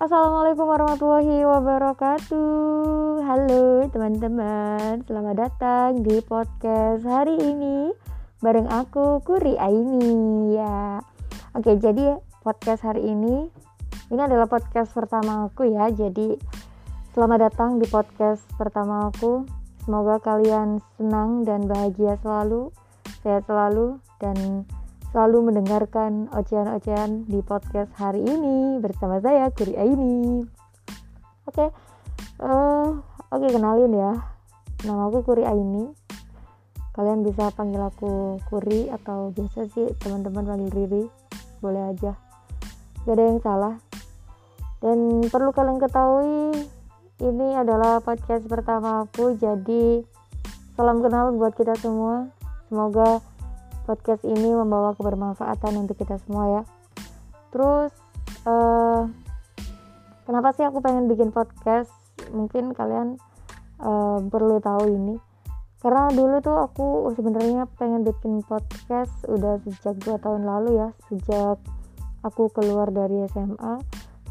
Assalamualaikum warahmatullahi wabarakatuh. Halo teman-teman. Selamat datang di podcast hari ini Bareng aku Kuri Aini. Ya. Oke jadi podcast hari ini Ini adalah podcast pertama aku ya. Jadi selamat datang di podcast pertama aku. Semoga kalian senang dan bahagia selalu Sehat selalu Dan selalu mendengarkan ocehan-ocehan di podcast hari ini bersama saya Kuri Aini. Oke, okay. uh, oke okay, kenalin ya. Nama aku Kuri Aini. Kalian bisa panggil aku Kuri atau biasa sih teman-teman panggil Riri. Boleh aja. Gak ada yang salah. Dan perlu kalian ketahui ini adalah podcast pertama aku jadi salam kenal buat kita semua. Semoga podcast ini membawa kebermanfaatan untuk kita semua ya. Terus uh, kenapa sih aku pengen bikin podcast? Mungkin kalian uh, perlu tahu ini. Karena dulu tuh aku sebenarnya pengen bikin podcast udah sejak dua tahun lalu ya. Sejak aku keluar dari SMA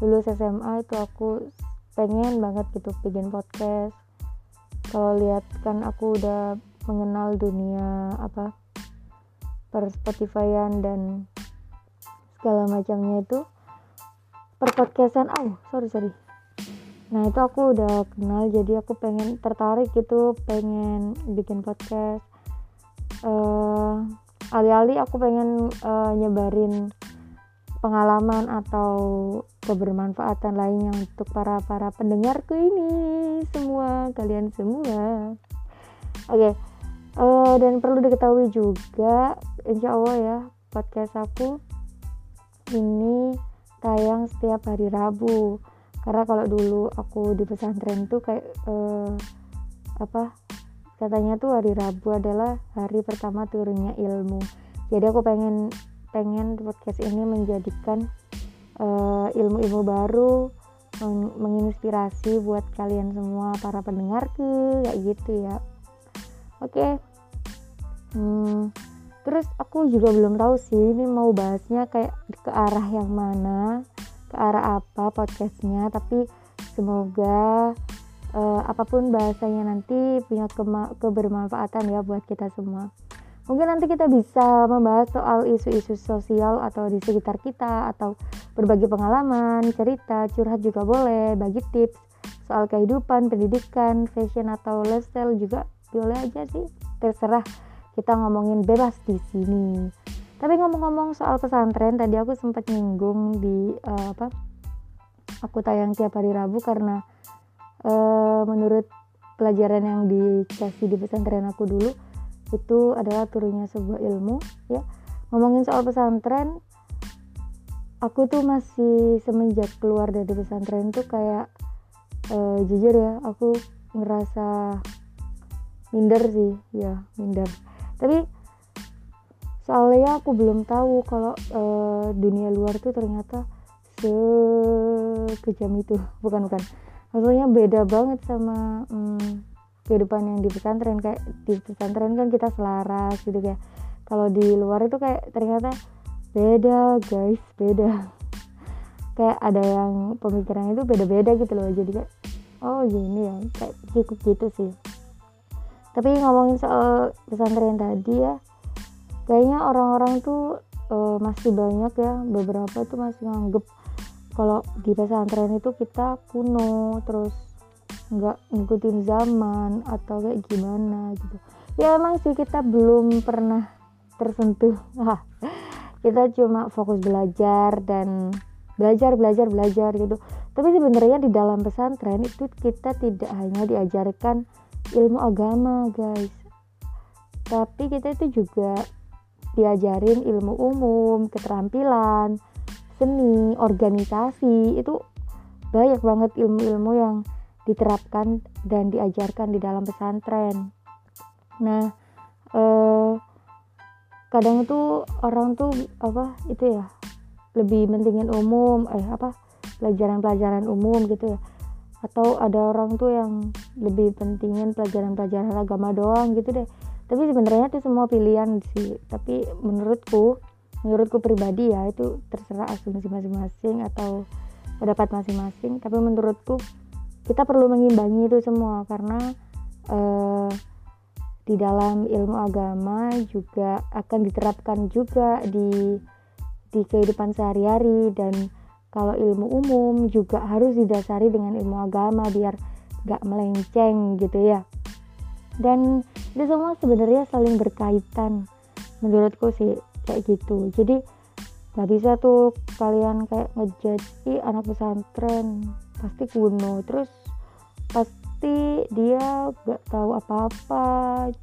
lulus SMA itu aku pengen banget gitu bikin podcast. Kalau lihat kan aku udah mengenal dunia apa per Spotifyan dan segala macamnya itu per podcastan. Oh sorry sorry. Nah itu aku udah kenal jadi aku pengen tertarik gitu pengen bikin podcast. Uh, alih-alih aku pengen uh, nyebarin pengalaman atau kebermanfaatan lainnya untuk para para pendengarku ini semua kalian semua. Oke okay. Uh, dan perlu diketahui juga insya Allah ya podcast aku ini tayang setiap hari Rabu. Karena kalau dulu aku di pesantren tuh kayak uh, apa katanya tuh hari Rabu adalah hari pertama turunnya ilmu. Jadi aku pengen pengen podcast ini menjadikan uh, ilmu-ilmu baru meng menginspirasi buat kalian semua para pendengarku kayak gitu ya oke okay. hmm, terus aku juga belum tahu sih ini mau bahasnya kayak ke arah yang mana ke arah apa podcastnya tapi semoga uh, apa pun bahasanya nanti punya kebermanfaatan ya buat kita semua mungkin nanti kita bisa membahas soal isu-isu sosial atau di sekitar kita atau berbagi pengalaman cerita curhat juga boleh bagi tips soal kehidupan pendidikan fashion atau lifestyle juga boleh aja sih terserah. Kita ngomongin bebas di sini. Tapi ngomong-ngomong soal pesantren tadi aku sempat nyinggung di uh, apa aku tayang tiap hari Rabu karena uh, menurut pelajaran yang dikasih di pesantren aku dulu itu adalah turunnya sebuah ilmu ya. Ngomongin soal pesantren aku tuh masih semenjak keluar dari pesantren tuh kayak uh, jujur ya aku ngerasa minder sih ya minder. Tapi soalnya aku belum tahu kalau uh, dunia luar tuh ternyata sekejam itu. Bukan bukan. Maksudnya beda banget sama um, kehidupan yang di pesantren. Kayak di pesantren kan kita selaras gitu kayak kalau di luar itu kayak ternyata beda guys beda. Kayak ada yang pemikirannya itu beda-beda gitu loh. Jadi kayak oh gini ya kayak gitu gitu sih tapi ngomongin soal pesantren tadi ya kayaknya orang-orang tuh uh, masih banyak ya beberapa tuh masih nganggep kalau di pesantren itu kita kuno terus nggak ngikutin zaman atau kayak gimana gitu. Ya emang sih kita belum pernah tersentuh. Kita cuma fokus belajar dan belajar belajar belajar gitu. Tapi sebenarnya di dalam pesantren itu kita tidak hanya diajarkan ilmu agama guys. Tapi kita itu juga diajarin ilmu umum keterampilan seni organisasi. Itu banyak banget ilmu-ilmu yang diterapkan dan diajarkan di dalam pesantren. Nah eh, kadang itu orang tuh apa itu ya lebih mentingin umum eh apa pelajaran-pelajaran umum gitu ya atau ada orang tuh yang lebih pentingin pelajaran-pelajaran agama doang gitu deh. Tapi sebenarnya itu semua pilihan sih. Tapi menurutku menurutku pribadi ya itu terserah asumsi masing-masing atau pendapat masing-masing. Tapi menurutku kita perlu mengimbangi itu semua karena uh, di dalam ilmu agama juga akan diterapkan juga di di kehidupan sehari-hari dan kalau ilmu umum juga harus didasari dengan ilmu agama biar gak melenceng gitu ya. Dan itu semua sebenarnya saling berkaitan menurutku sih kayak gitu. Jadi nggak bisa tuh kalian kayak ngejudge anak pesantren pasti kuno. Terus pasti dia gak tahu apa-apa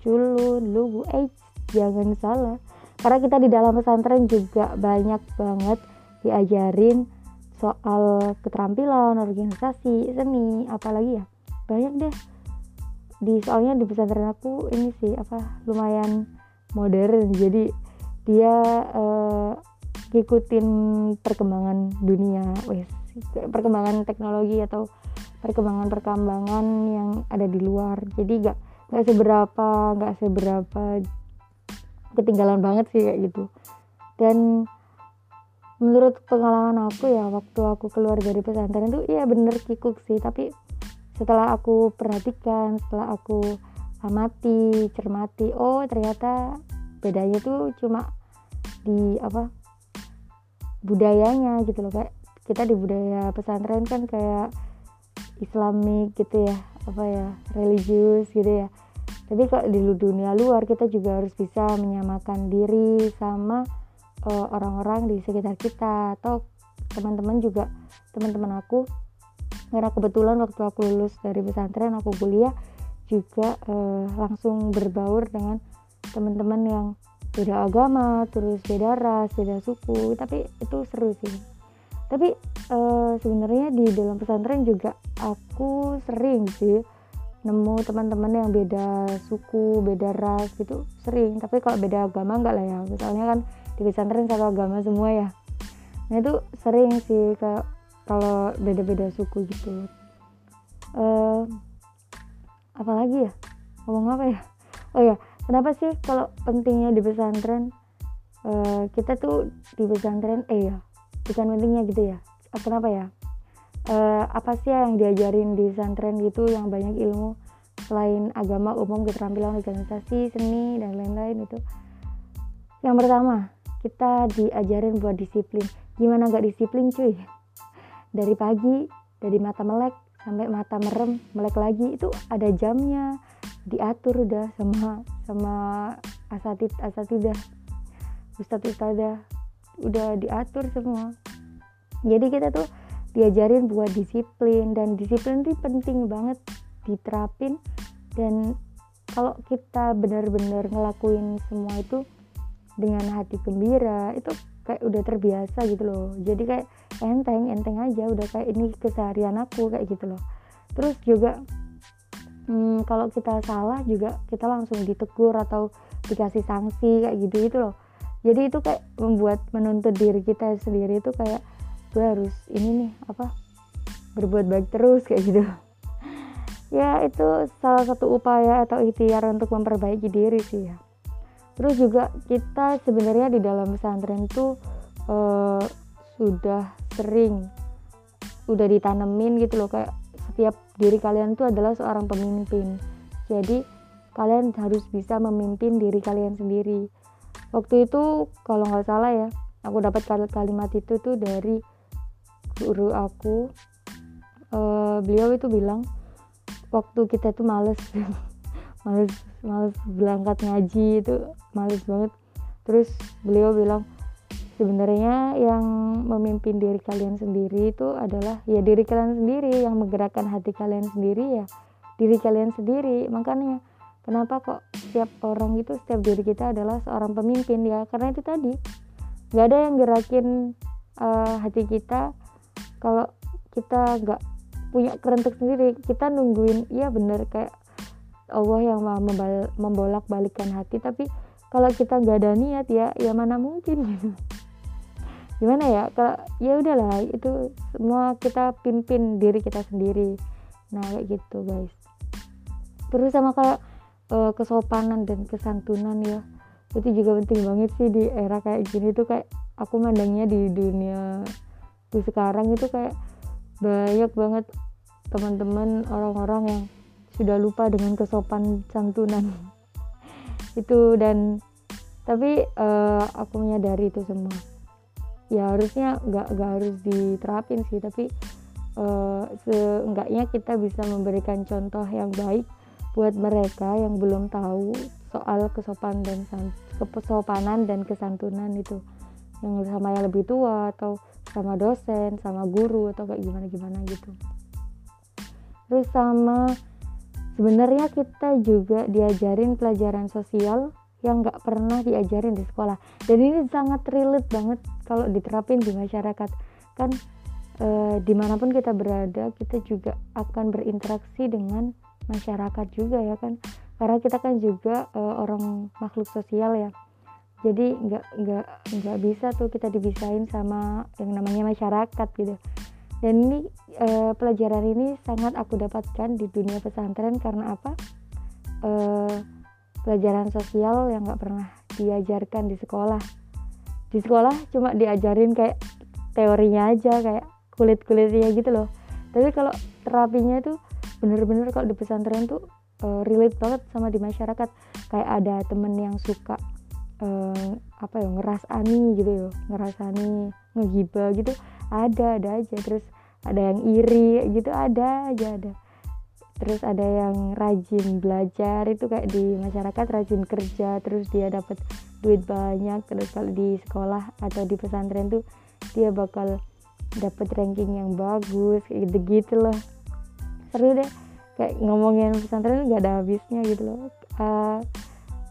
culun lugu eh jangan salah. Karena kita di dalam pesantren juga banyak banget diajarin soal keterampilan organisasi seni apalagi ya. Banyak deh. Di soalnya di pesantren aku ini sih apa lumayan modern. Jadi dia uh, ngikutin perkembangan dunia wes perkembangan teknologi atau perkembangan perkembangan yang ada di luar. Jadi gak gak seberapa gak seberapa ketinggalan banget sih kayak gitu. Dan menurut pengalaman aku ya waktu aku keluar dari pesantren itu iya bener kikuk sih. Tapi setelah aku perhatikan setelah aku amati cermati oh ternyata bedanya tuh cuma di apa budayanya gitu loh. Kayak kita di budaya pesantren kan kayak islamik gitu ya apa ya religius gitu ya. Tapi kalau di dunia luar kita juga harus bisa menyamakan diri sama orang-orang di sekitar kita. Atau teman-teman juga teman-teman aku karena kebetulan waktu aku lulus dari pesantren aku kuliah juga uh, langsung berbaur dengan teman-teman yang beda agama terus beda ras beda suku. Tapi itu seru sih. Tapi uh, sebenarnya di dalam pesantren juga aku sering sih nemu teman-teman yang beda suku beda ras gitu sering. Tapi kalau beda agama enggak lah ya. Misalnya kan di pesantren satu agama semua ya. Nah itu sering sih kayak kalau beda-beda suku gitu. Uh, apalagi ya? Ngomong apa ya? Oh ya kenapa sih kalau pentingnya di pesantren uh, kita tuh di pesantren eh ya bukan pentingnya gitu ya. Uh, kenapa ya? Uh, apa sih yang diajarin di pesantren gitu yang banyak ilmu selain agama umum keterampilan organisasi seni dan lain-lain itu? Yang pertama kita diajarin buat disiplin. Gimana gak disiplin cuy? Dari pagi dari mata melek sampai mata merem melek lagi itu ada jamnya. Diatur udah sama sama asatid asatidah. Ustadz ustadzah udah diatur semua. Jadi kita tuh diajarin buat disiplin dan disiplin itu penting banget diterapin. Dan kalau kita benar-benar ngelakuin semua itu dengan hati gembira itu kayak udah terbiasa gitu loh. Jadi kayak enteng enteng aja udah kayak ini keseharian aku kayak gitu loh. Terus juga hmm, kalau kita salah juga kita langsung ditegur atau dikasih sanksi kayak gitu gitu loh. Jadi itu kayak membuat menuntut diri kita sendiri itu kayak gue harus ini nih apa berbuat baik terus kayak gitu. Ya itu salah satu upaya atau ikhtiar untuk memperbaiki diri sih ya terus juga kita sebenarnya di dalam pesantren tuh uh, sudah sering udah ditanemin gitu loh kayak setiap diri kalian tuh adalah seorang pemimpin. Jadi kalian harus bisa memimpin diri kalian sendiri. Waktu itu kalau nggak salah ya aku dapat kalimat itu tuh dari guru aku. Uh, beliau itu bilang waktu kita tuh males males males berangkat ngaji itu males banget. Terus beliau bilang sebenarnya yang memimpin diri kalian sendiri itu adalah ya diri kalian sendiri yang menggerakkan hati kalian sendiri ya diri kalian sendiri. Makanya kenapa kok setiap orang itu setiap diri kita adalah seorang pemimpin ya? Karena itu tadi nggak ada yang gerakin uh, hati kita. Kalau kita nggak punya kerentuk sendiri kita nungguin iya bener kayak Allah yang membolak balikan hati. Tapi kalau kita nggak ada niat ya ya mana mungkin gitu. Gimana ya? Kalau ya udahlah itu semua kita pimpin diri kita sendiri. Nah kayak gitu guys. Terus sama kayak uh, kesopanan dan kesantunan ya. Itu juga penting banget sih di era kayak gini tuh kayak aku mandangnya di dunia di sekarang itu kayak banyak banget teman-teman orang-orang yang sudah lupa dengan kesopan santunan itu dan tapi uh, aku menyadari itu semua. Ya harusnya nggak nggak harus diterapin sih tapi uh, seenggaknya kita bisa memberikan contoh yang baik buat mereka yang belum tahu soal kesopanan dan kesopanan dan kesantunan itu. Yang sama yang lebih tua atau sama dosen sama guru atau kayak gimana gimana gitu. Terus sama sebenarnya kita juga diajarin pelajaran sosial yang nggak pernah diajarin di sekolah. Dan ini sangat relate banget kalau diterapin di masyarakat. Kan e, di mana pun kita berada kita juga akan berinteraksi dengan masyarakat juga ya kan. Karena kita kan juga e, orang makhluk sosial ya. Jadi nggak nggak nggak bisa tuh kita dibisain sama yang namanya masyarakat gitu dan ini e, pelajaran ini sangat aku dapatkan di dunia pesantren karena apa? E, pelajaran sosial yang nggak pernah diajarkan di sekolah. Di sekolah cuma diajarin kayak teorinya aja kayak kulit kulitnya gitu loh. Tapi kalau terapinya tuh bener-bener kalau di pesantren tuh uh, relate banget sama di masyarakat. Kayak ada temen yang suka uh, apa ya ngerasani gitu ya ngerasani ngegibah gitu ada ada aja. Terus ada yang iri gitu ada aja ada. Terus ada yang rajin belajar itu kayak di masyarakat rajin kerja terus dia dapat duit banyak. Terus kalau di sekolah atau di pesantren tuh dia bakal dapat ranking yang bagus kayak gitu gitu loh. Seru deh kayak ngomongin pesantren gak ada habisnya gitu loh. Uh,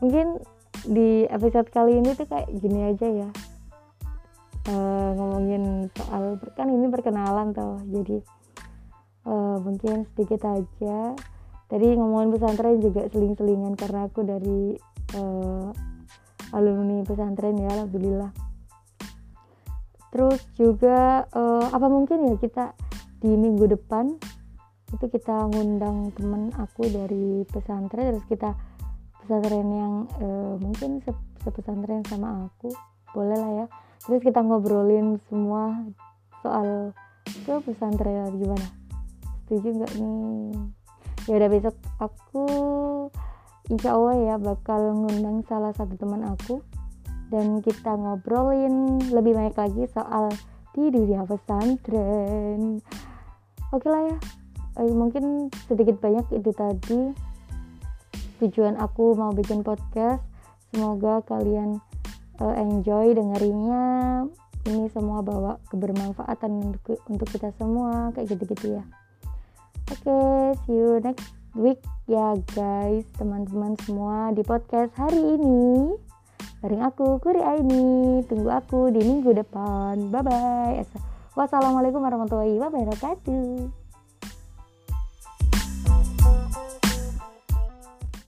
mungkin di episode kali ini tuh kayak gini aja ya uh, ngomongin soal kan ini perkenalan tuh jadi uh, mungkin sedikit aja. Tadi ngomongin pesantren juga seling-selingan karena aku dari uh, alumni pesantren ya alhamdulillah. Terus juga uh, apa mungkin ya kita di minggu depan itu kita ngundang temen aku dari pesantren terus kita pesantren yang uh, mungkin se sepesantren sama aku boleh lah ya terus kita ngobrolin semua soal ke pesantren gimana? Setuju nggak nih? Ya udah besok aku insya Allah ya bakal ngundang salah satu teman aku dan kita ngobrolin lebih banyak lagi soal di dunia pesantren. Oke lah ya. Eh, mungkin sedikit banyak itu tadi tujuan aku mau bikin podcast. Semoga kalian uh, enjoy dengerinnya ini semua bawa kebermanfaatan untuk, untuk kita semua kayak gitu-gitu ya Oke, okay, see you next week ya guys, teman-teman semua di podcast hari ini. Bareng aku, Kuri Aini. Tunggu aku di minggu depan. Bye-bye. Wassalamualaikum warahmatullahi wabarakatuh.